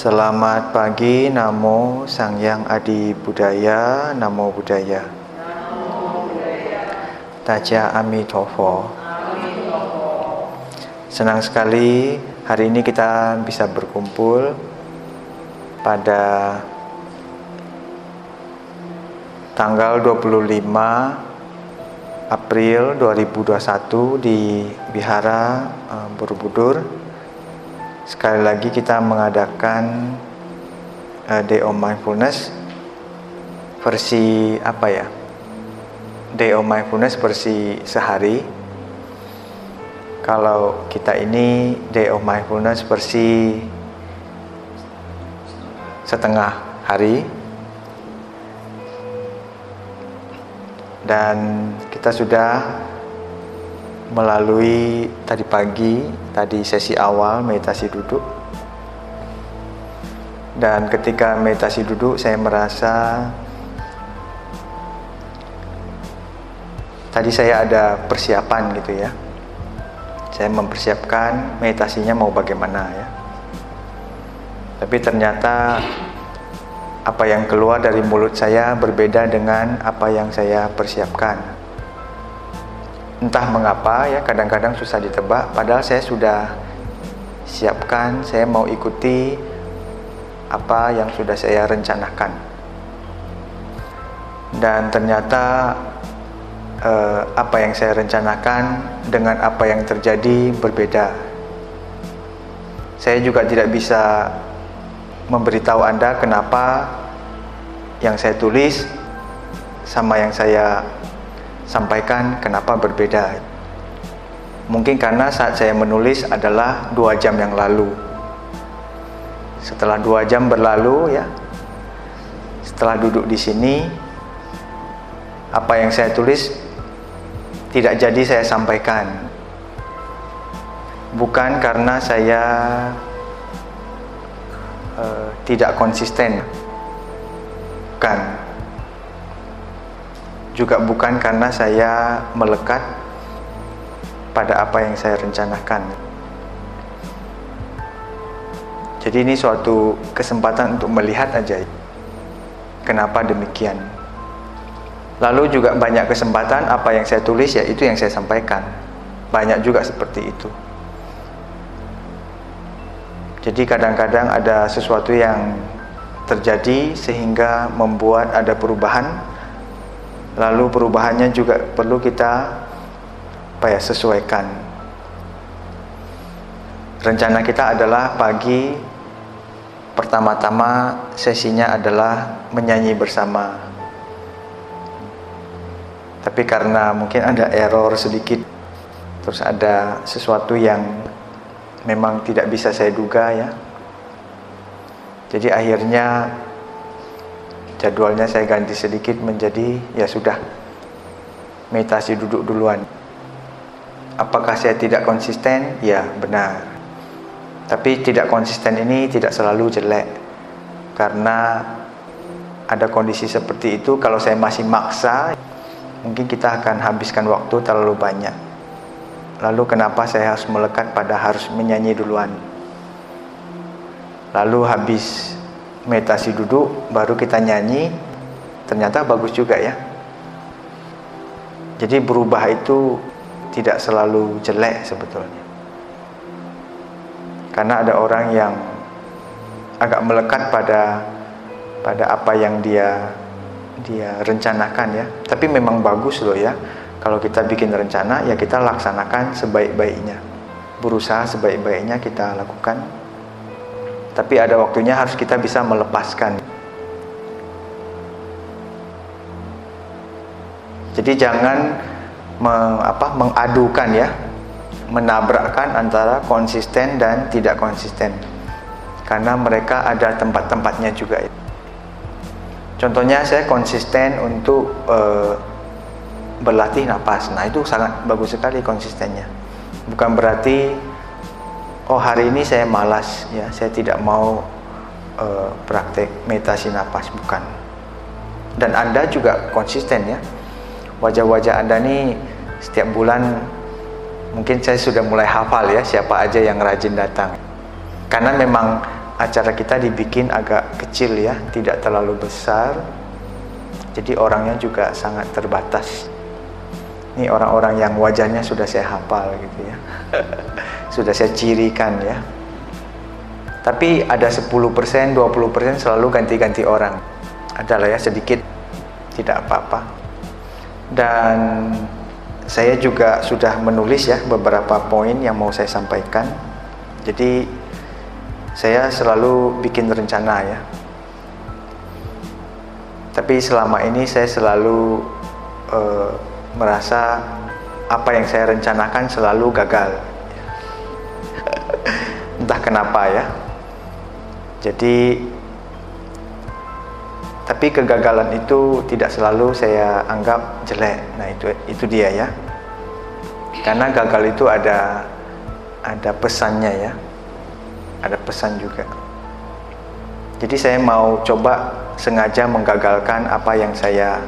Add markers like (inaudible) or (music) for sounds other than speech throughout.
Selamat pagi, Namo Sang Yang Adi Budaya, Namo Budaya. Taja Amitofo. Senang sekali hari ini kita bisa berkumpul pada tanggal 25 April 2021 di Bihara eh, Borobudur. Sekali lagi kita mengadakan uh, Day of Mindfulness versi apa ya? Day of Mindfulness versi sehari. Kalau kita ini Day of Mindfulness versi setengah hari. Dan kita sudah melalui tadi pagi, tadi sesi awal meditasi duduk. Dan ketika meditasi duduk saya merasa tadi saya ada persiapan gitu ya. Saya mempersiapkan meditasinya mau bagaimana ya. Tapi ternyata apa yang keluar dari mulut saya berbeda dengan apa yang saya persiapkan. Entah mengapa ya kadang-kadang susah ditebak padahal saya sudah siapkan, saya mau ikuti apa yang sudah saya rencanakan. Dan ternyata eh, apa yang saya rencanakan dengan apa yang terjadi berbeda. Saya juga tidak bisa memberitahu Anda kenapa yang saya tulis sama yang saya sampaikan kenapa berbeda. Mungkin karena saat saya menulis adalah dua jam yang lalu. Setelah dua jam berlalu ya, setelah duduk di sini, apa yang saya tulis tidak jadi saya sampaikan. Bukan karena saya uh, tidak konsisten, bukan. Juga bukan karena saya melekat pada apa yang saya rencanakan. Jadi ini suatu kesempatan untuk melihat aja kenapa demikian. Lalu juga banyak kesempatan apa yang saya tulis ya itu yang saya sampaikan. Banyak juga seperti itu. Jadi kadang-kadang ada sesuatu yang terjadi sehingga membuat ada perubahan. Lalu perubahannya juga perlu kita apa ya sesuaikan. Rencana kita adalah pagi pertama-tama sesinya adalah menyanyi bersama. Tapi karena mungkin ada error sedikit terus ada sesuatu yang memang tidak bisa saya duga ya. Jadi akhirnya jadwalnya saya ganti sedikit menjadi ya sudah meditasi duduk duluan. Apakah saya tidak konsisten? Ya benar. Tapi tidak konsisten ini tidak selalu jelek karena ada kondisi seperti itu kalau saya masih maksa mungkin kita akan habiskan waktu terlalu banyak. Lalu kenapa saya harus melekat pada harus menyanyi duluan? Lalu habis meditasi duduk baru kita nyanyi, ternyata bagus juga ya. Jadi berubah itu tidak selalu jelek sebetulnya. Karena ada orang yang agak melekat pada pada apa yang dia dia rencanakan ya. Tapi memang bagus loh ya kalau kita bikin rencana, ya kita laksanakan sebaik-baiknya. Berusaha sebaik-baiknya kita lakukan. Tapi ada waktunya harus kita bisa melepaskan. Jadi jangan meng, apa, mengadukan ya, menabrakkan antara konsisten dan tidak konsisten. Karena mereka ada tempat-tempatnya juga. Contohnya saya konsisten untuk uh, berlatih napas. Nah, itu sangat bagus sekali konsistennya. Bukan berarti oh hari ini saya malas ya, saya tidak mau uh, praktek meditasi napas bukan. Dan Anda juga konsisten ya. Wajah-wajah Anda nih setiap bulan mungkin saya sudah mulai hafal ya siapa aja yang rajin datang. Karena memang acara kita dibikin agak kecil ya, tidak terlalu besar. Jadi orangnya juga sangat terbatas. Ini orang-orang yang wajahnya sudah saya hafal gitu ya. (laughs) sudah saya cirikan ya. Tapi ada 10%, 20% selalu ganti-ganti orang. Adalah ya sedikit tidak apa-apa. Dan saya juga sudah menulis ya beberapa poin yang mau saya sampaikan. Jadi saya selalu bikin rencana ya. Tapi selama ini saya selalu uh, merasa apa yang saya rencanakan selalu gagal. Entah kenapa ya. Jadi tapi kegagalan itu tidak selalu saya anggap jelek. Nah, itu itu dia ya. Karena gagal itu ada ada pesannya ya. Ada pesan juga. Jadi saya mau coba sengaja menggagalkan apa yang saya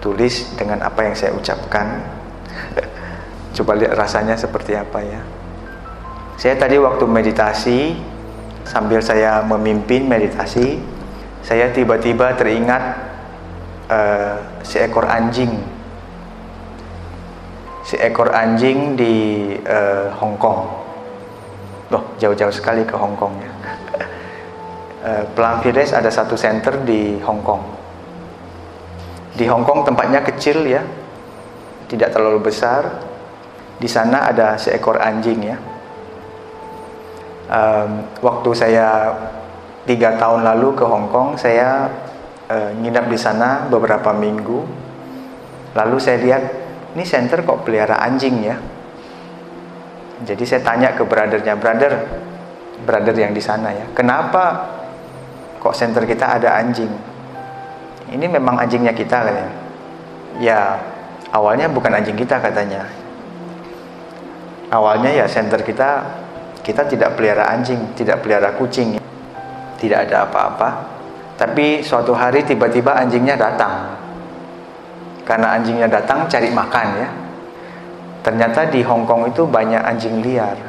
tulis dengan apa yang saya ucapkan. (laughs) coba lihat rasanya seperti apa ya. Saya tadi waktu meditasi sambil saya memimpin meditasi, saya tiba-tiba teringat uh, seekor anjing. Seekor anjing di uh, Hong Kong. Loh, jauh-jauh sekali ke Hong Kong ya. (laughs) uh, ada satu center di Hong Kong. Di Hong Kong tempatnya kecil ya, tidak terlalu besar. Di sana ada seekor anjing ya um, waktu saya tiga tahun lalu ke Hong Kong saya uh, nginap di sana beberapa minggu. Lalu saya lihat ini center kok pelihara anjing ya? Jadi saya tanya ke brothernya brother brother yang di sana ya kenapa kok center kita ada anjing? Ini memang anjingnya kita katanya. Ya awalnya bukan anjing kita katanya. Awalnya ya center kita kita tidak pelihara anjing, tidak pelihara kucing, tidak ada apa-apa. Tapi suatu hari tiba-tiba anjingnya datang. Karena anjingnya datang cari makan ya. Ternyata di Hong Kong itu banyak anjing liar.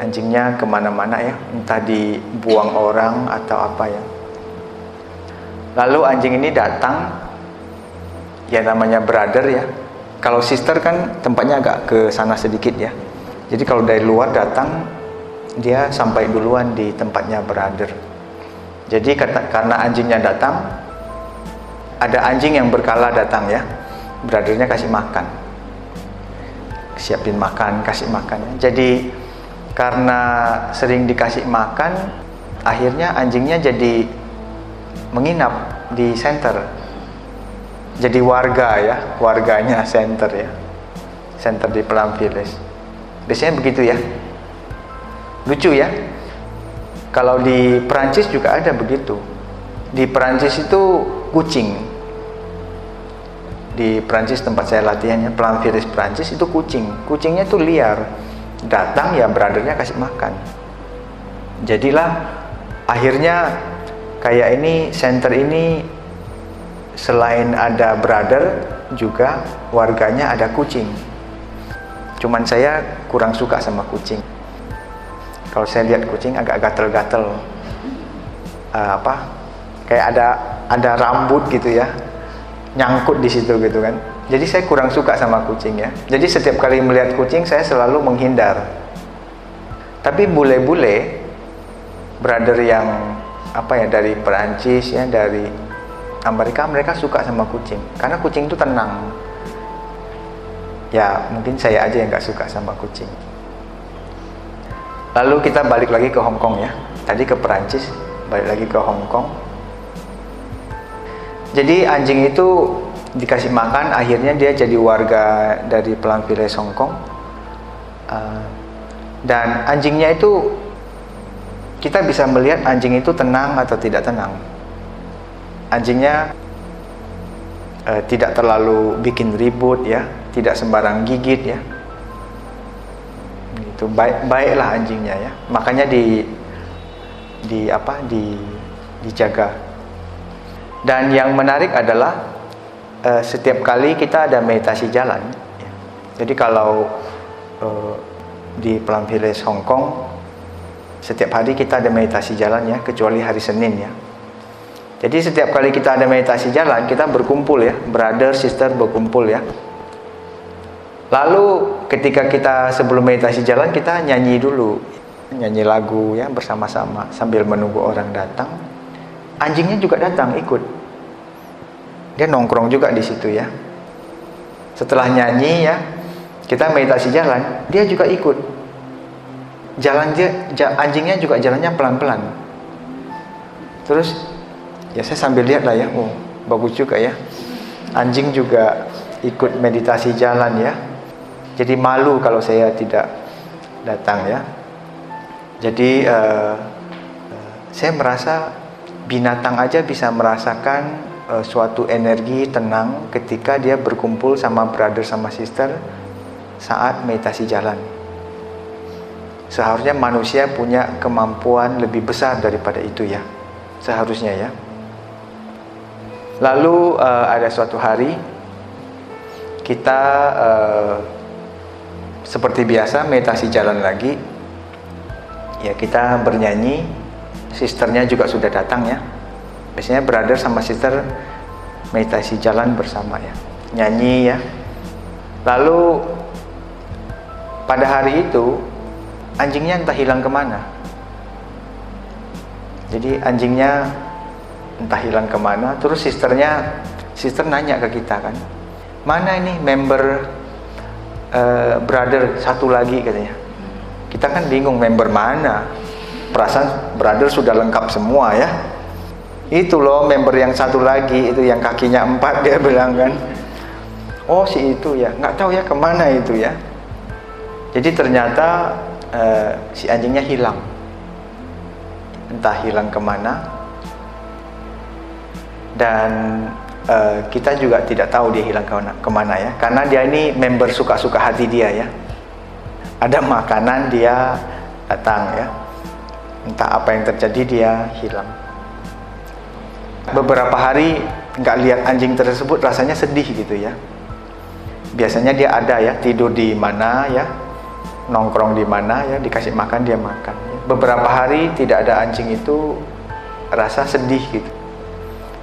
Anjingnya ke mana-mana ya, entah dibuang orang atau apa ya. Lalu anjing ini datang, ya namanya brother ya. Kalau sister kan tempatnya agak ke sana sedikit ya jadi kalau dari luar datang, dia sampai duluan di tempatnya brother. Jadi karena anjingnya datang, ada anjing yang berkala datang ya, brothernya kasih makan, siapin makan, kasih makan. Jadi karena sering dikasih makan, akhirnya anjingnya jadi menginap di center. Jadi warga ya, warganya center ya, center di Village. Biasanya begitu ya. Lucu ya. Kalau di Perancis juga ada begitu. Di Perancis itu kucing. Di Perancis tempat saya latihannya, Planviris Perancis itu kucing. Kucingnya itu liar. Datang ya brothernya kasih makan. Jadilah akhirnya kayak ini center ini selain ada brother juga warganya ada kucing Cuman saya kurang suka sama kucing. Kalau saya lihat kucing agak gatel-gatel. Uh, apa? Kayak ada ada rambut gitu ya. Nyangkut di situ gitu kan. Jadi saya kurang suka sama kucing ya. Jadi setiap kali melihat kucing saya selalu menghindar. Tapi bule-bule brother yang apa ya dari Perancis ya dari Amerika mereka suka sama kucing karena kucing itu tenang ya mungkin saya aja yang nggak suka sama kucing. Lalu kita balik lagi ke Hong Kong ya. Tadi ke Perancis balik lagi ke Hong Kong. Jadi anjing itu dikasih makan akhirnya dia jadi warga dari Village Hong Kong. Uh, dan anjingnya itu kita bisa melihat anjing itu tenang atau tidak tenang. Anjingnya uh, tidak terlalu bikin ribut ya tidak sembarang gigit ya itu baik baiklah anjingnya ya makanya di di apa di dijaga dan yang menarik adalah uh, setiap kali kita ada meditasi jalan ya. jadi kalau uh, di Plum Village Hong Kong setiap hari kita ada meditasi jalan ya, kecuali hari Senin ya. Jadi setiap kali kita ada meditasi jalan, kita berkumpul ya, brother, sister berkumpul ya. Lalu ketika kita sebelum meditasi jalan, kita nyanyi dulu. Nyanyi lagu ya bersama-sama sambil menunggu orang datang. Anjingnya juga datang ikut. Dia nongkrong juga di situ ya. Setelah nyanyi ya, kita meditasi jalan, dia juga ikut. Jalan dia, anjingnya juga jalannya pelan-pelan. Terus ya saya sambil lihat lah ya oh bagus juga ya anjing juga ikut meditasi jalan ya jadi malu kalau saya tidak datang ya. Jadi uh, saya merasa binatang aja bisa merasakan uh, suatu energi tenang ketika dia berkumpul sama brother sama sister saat meditasi jalan. Seharusnya manusia punya kemampuan lebih besar daripada itu ya. Seharusnya ya. Lalu uh, ada suatu hari kita uh, seperti biasa meditasi jalan lagi. Ya kita bernyanyi, sisternya juga sudah datang ya. Biasanya brother sama sister meditasi jalan bersama ya, nyanyi ya. Lalu pada hari itu anjingnya entah hilang ke mana. Jadi anjingnya entah hilang ke mana terus sisternya sister nanya ke kita kan mana ini member uh, brother satu lagi katanya. Kita kan bingung member mana. Perasaan brother sudah lengkap semua ya. Itu loh member yang satu lagi itu yang kakinya empat (laughs) dia bilang kan. Oh si itu ya. Nggak tahu ya ke mana itu ya. Jadi ternyata uh, si anjingnya hilang. Entah hilang ke mana. Dan uh, kita juga tidak tahu dia hilang ke mana ya. Karena dia ini member suka-suka hati dia ya. Ada makanan dia datang ya. Entah apa yang terjadi dia hilang. Beberapa hari nggak lihat anjing tersebut rasanya sedih gitu ya. Biasanya dia ada ya tidur di mana ya nongkrong di mana ya dikasih makan dia makan. Beberapa hari tidak ada anjing itu rasa sedih gitu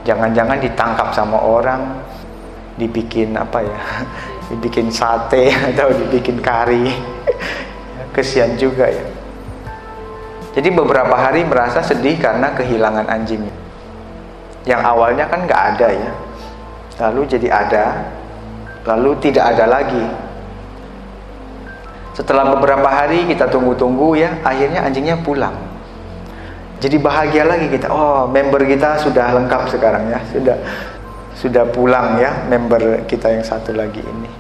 jangan-jangan ditangkap sama orang dibikin apa ya (laughs) dibikin sate atau dibikin kari. (laughs) Kesian juga ya. Jadi beberapa hari merasa sedih karena kehilangan anjingnya yang awalnya kan nggak ada ya. Lalu jadi ada lalu tidak ada lagi. Setelah beberapa hari kita tunggu-tunggu ya akhirnya anjingnya pulang jadi bahagia lagi kita. Oh member kita sudah lengkap sekarang ya. Sudah sudah pulang ya member kita yang satu lagi ini.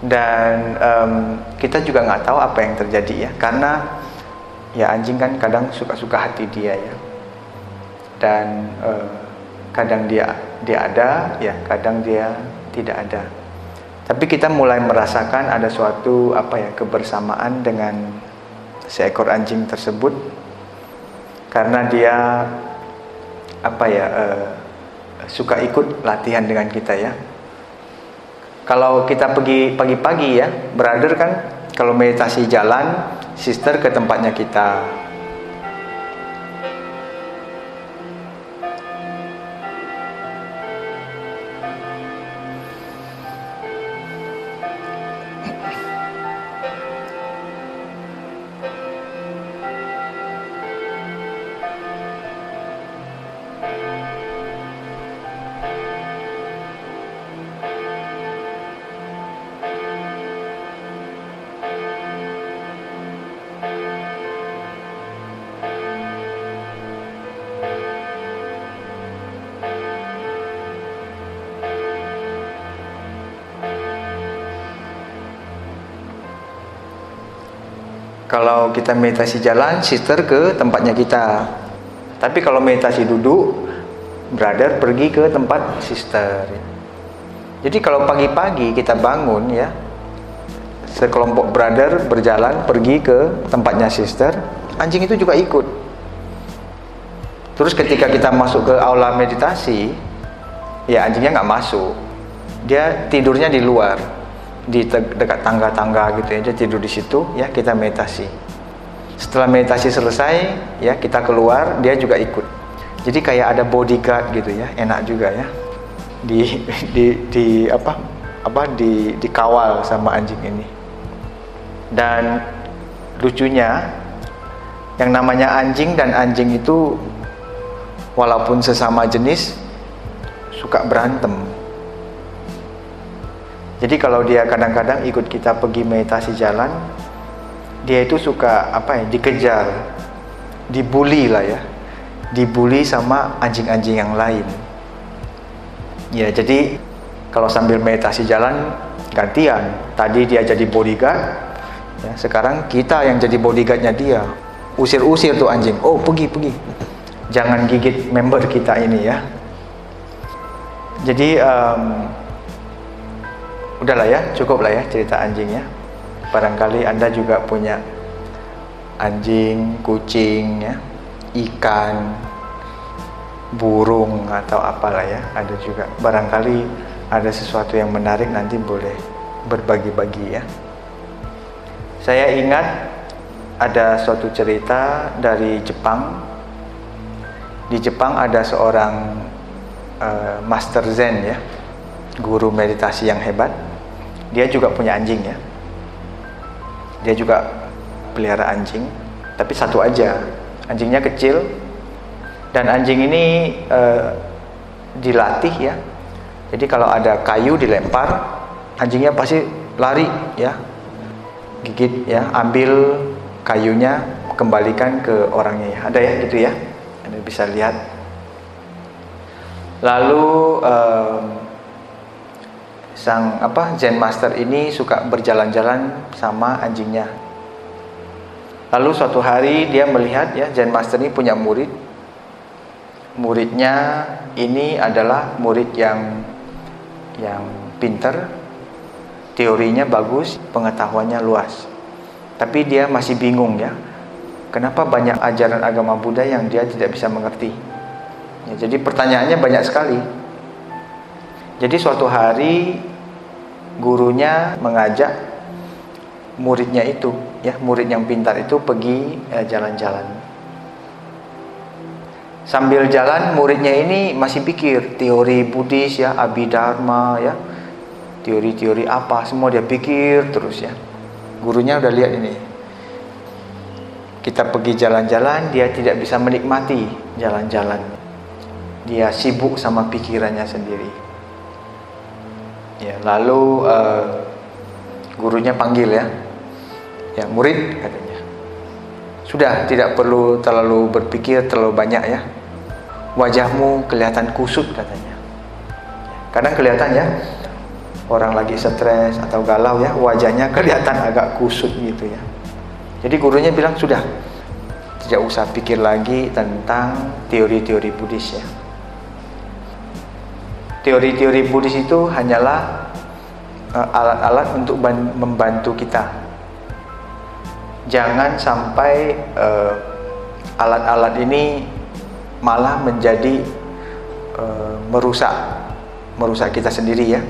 Dan um, kita juga nggak tahu apa yang terjadi ya karena ya anjing kan kadang suka-suka hati dia ya. Dan uh, kadang dia dia ada ya kadang dia tidak ada. Tapi kita mulai merasakan ada suatu apa ya kebersamaan dengan seekor anjing tersebut karena dia apa ya uh, suka ikut latihan dengan kita ya. Kalau kita pergi pagi-pagi ya, brother kan kalau meditasi jalan, sister ke tempatnya kita Kalau kita meditasi jalan, sister ke tempatnya kita. Tapi kalau meditasi duduk, brother pergi ke tempat sister. Jadi kalau pagi-pagi kita bangun ya, sekelompok brother berjalan pergi ke tempatnya sister, anjing itu juga ikut. Terus ketika kita masuk ke aula meditasi, ya anjingnya nggak masuk. Dia tidurnya di luar di dekat tangga-tangga gitu ya dia tidur di situ ya kita meditasi. Setelah meditasi selesai ya kita keluar dia juga ikut. Jadi kayak ada bodyguard gitu ya enak juga ya. Di (laughs) di di apa apa di dikawal sama anjing ini. Dan lucunya yang namanya anjing dan anjing itu walaupun sesama jenis suka berantem jadi kalau dia kadang-kadang ikut kita pergi meditasi jalan dia itu suka apa ya dikejar dibully lah ya. Dibully sama anjing-anjing yang lain. Ya jadi kalau sambil meditasi jalan gantian. Tadi dia jadi bodyguard ya, sekarang kita yang jadi bodyguardnya dia. Usir-usir tuh anjing. Oh pergi pergi. Jangan gigit member kita ini ya. Jadi um, udahlah ya cukup lah ya cerita anjingnya barangkali Anda juga punya anjing, kucing, ya, ikan, burung atau apalah ya. Ada juga barangkali ada sesuatu yang menarik nanti boleh berbagi-bagi ya. Saya ingat ada suatu cerita dari Jepang. Di Jepang ada seorang uh, master zen ya, guru meditasi yang hebat. Dia juga punya anjing ya. Dia juga pelihara anjing tapi satu aja. Anjingnya kecil dan anjing ini uh, dilatih ya. Jadi kalau ada kayu dilempar anjingnya pasti lari ya. Gigit ya ambil kayunya kembalikan ke orangnya. Ya ada ya gitu ya. Anda bisa lihat. Lalu um, sang apa Zen Master ini suka berjalan-jalan sama anjingnya. Lalu suatu hari dia melihat ya Zen Master ini punya murid. Muridnya ini adalah murid yang yang pinter, teorinya bagus, pengetahuannya luas. Tapi dia masih bingung ya. Kenapa banyak ajaran agama Buddha yang dia tidak bisa mengerti? Ya, jadi pertanyaannya banyak sekali. Jadi suatu hari gurunya mengajak muridnya itu ya murid yang pintar itu pergi eh, jalan-jalan. Sambil jalan muridnya ini masih pikir teori Buddhis ya Abhidharma ya teori-teori apa semua dia pikir terus ya. Gurunya udah lihat ini. Kita pergi jalan-jalan dia tidak bisa menikmati jalan-jalan. Dia sibuk sama pikirannya sendiri Ya, lalu uh, gurunya panggil ya. Ya, murid katanya. Sudah tidak perlu terlalu berpikir terlalu banyak ya. Wajahmu kelihatan kusut katanya. Kadang kelihatan ya orang lagi stres atau galau ya, wajahnya kelihatan agak kusut gitu ya. Jadi gurunya bilang sudah tidak usah pikir lagi tentang teori-teori Buddhis ya teori-teori Buddhis itu hanyalah alat-alat uh, untuk membantu kita. Jangan sampai uh, alat-alat uh, ini malah menjadi uh, merusak merusak kita sendiri ya.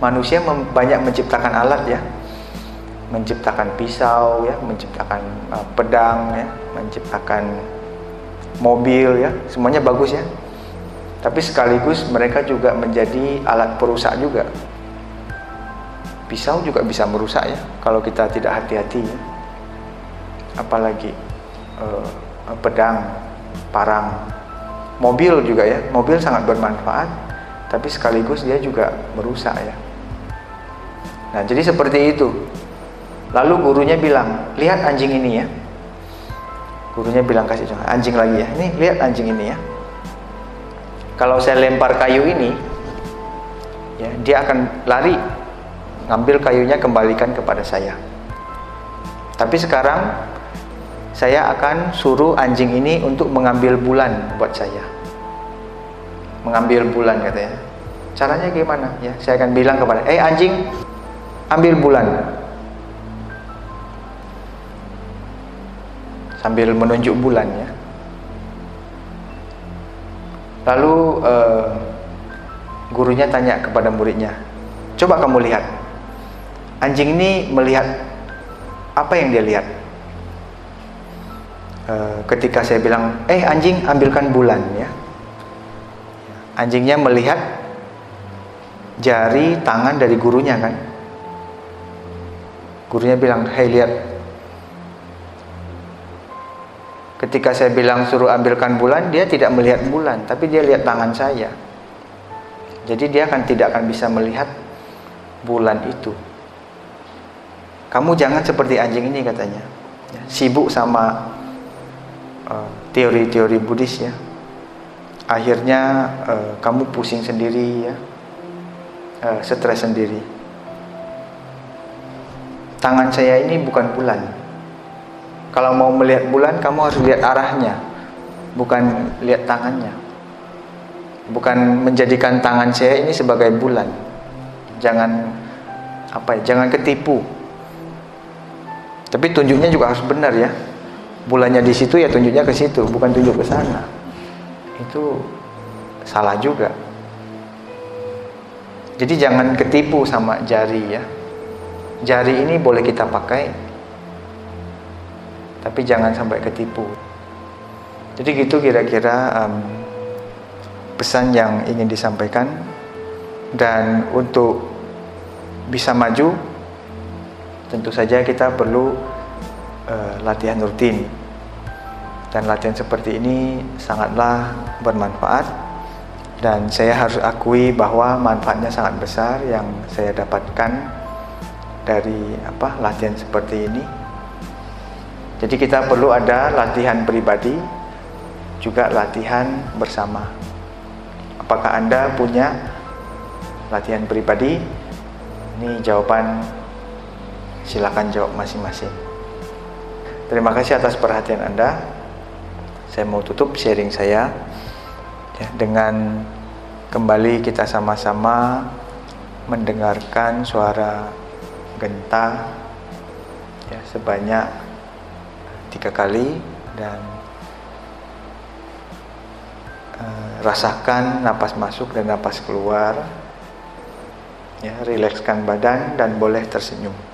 Manusia banyak menciptakan alat ya. Menciptakan pisau ya, menciptakan pedang ya, menciptakan mobil ya, semuanya bagus ya tapi sekaligus mereka juga menjadi alat perusak juga. Pisau juga bisa merusak ya kalau kita tidak hati-hati ya. apalagi eh, pedang parang mobil juga ya. Mobil sangat bermanfaat tapi sekaligus dia juga merusak ya. Nah jadi seperti itu. Lalu gurunya bilang lihat anjing ini ya. Gurunya bilang kasih contoh anjing lagi ya. Ini lihat anjing ini ya kalau saya lempar kayu ini ya dia akan lari ngambil kayunya kembalikan kepada saya. Tapi sekarang saya akan suruh anjing ini untuk mengambil bulan buat saya. Mengambil bulan katanya caranya gimana? Ya saya akan bilang kepada eh anjing ambil bulan. Sambil menunjuk bulan ya Lalu uh, gurunya tanya kepada muridnya, coba kamu lihat, anjing ini melihat apa yang dia lihat? uh, ketika saya bilang eh anjing ambilkan bulan ya. Anjingnya melihat jari tangan dari gurunya kan. Gurunya bilang hei lihat ketika saya bilang suruh ambilkan bulan dia tidak melihat bulan tapi dia lihat tangan saya. Jadi dia akan tidak akan bisa melihat bulan itu. Kamu jangan seperti anjing ini katanya. Ya, sibuk sama eh, teori-teori uh, Buddhis ya. Akhirnya uh, kamu pusing sendiri ya. Uh, stres sendiri. Tangan saya ini bukan bulan kalau mau melihat bulan kamu harus lihat arahnya bukan lihat tangannya. Bukan menjadikan tangan saya ini sebagai bulan. Jangan apa ya jangan ketipu. Tapi tunjuknya juga harus benar ya. Bulannya di situ ya tunjuknya ke situ bukan tunjuk ke sana. Itu salah juga. Jadi jangan ketipu sama jari ya. Jari ini boleh kita pakai, tapi jangan sampai ketipu. Jadi gitu kira-kira um, pesan yang ingin disampaikan. Dan untuk bisa maju, tentu saja kita perlu uh, latihan rutin dan latihan seperti ini sangatlah bermanfaat dan saya harus akui bahwa manfaatnya sangat besar yang saya dapatkan dari apa latihan seperti ini. Jadi kita perlu ada latihan pribadi juga latihan bersama. Apakah Anda punya latihan pribadi? Ini jawaban silakan jawab masing-masing. Terima kasih atas perhatian Anda saya mau tutup sharing saya ya, dengan kembali kita sama-sama mendengarkan suara genta ya, sebanyak tiga kali dan uh, rasakan napas masuk dan napas keluar. Ya rilekskan badan dan boleh tersenyum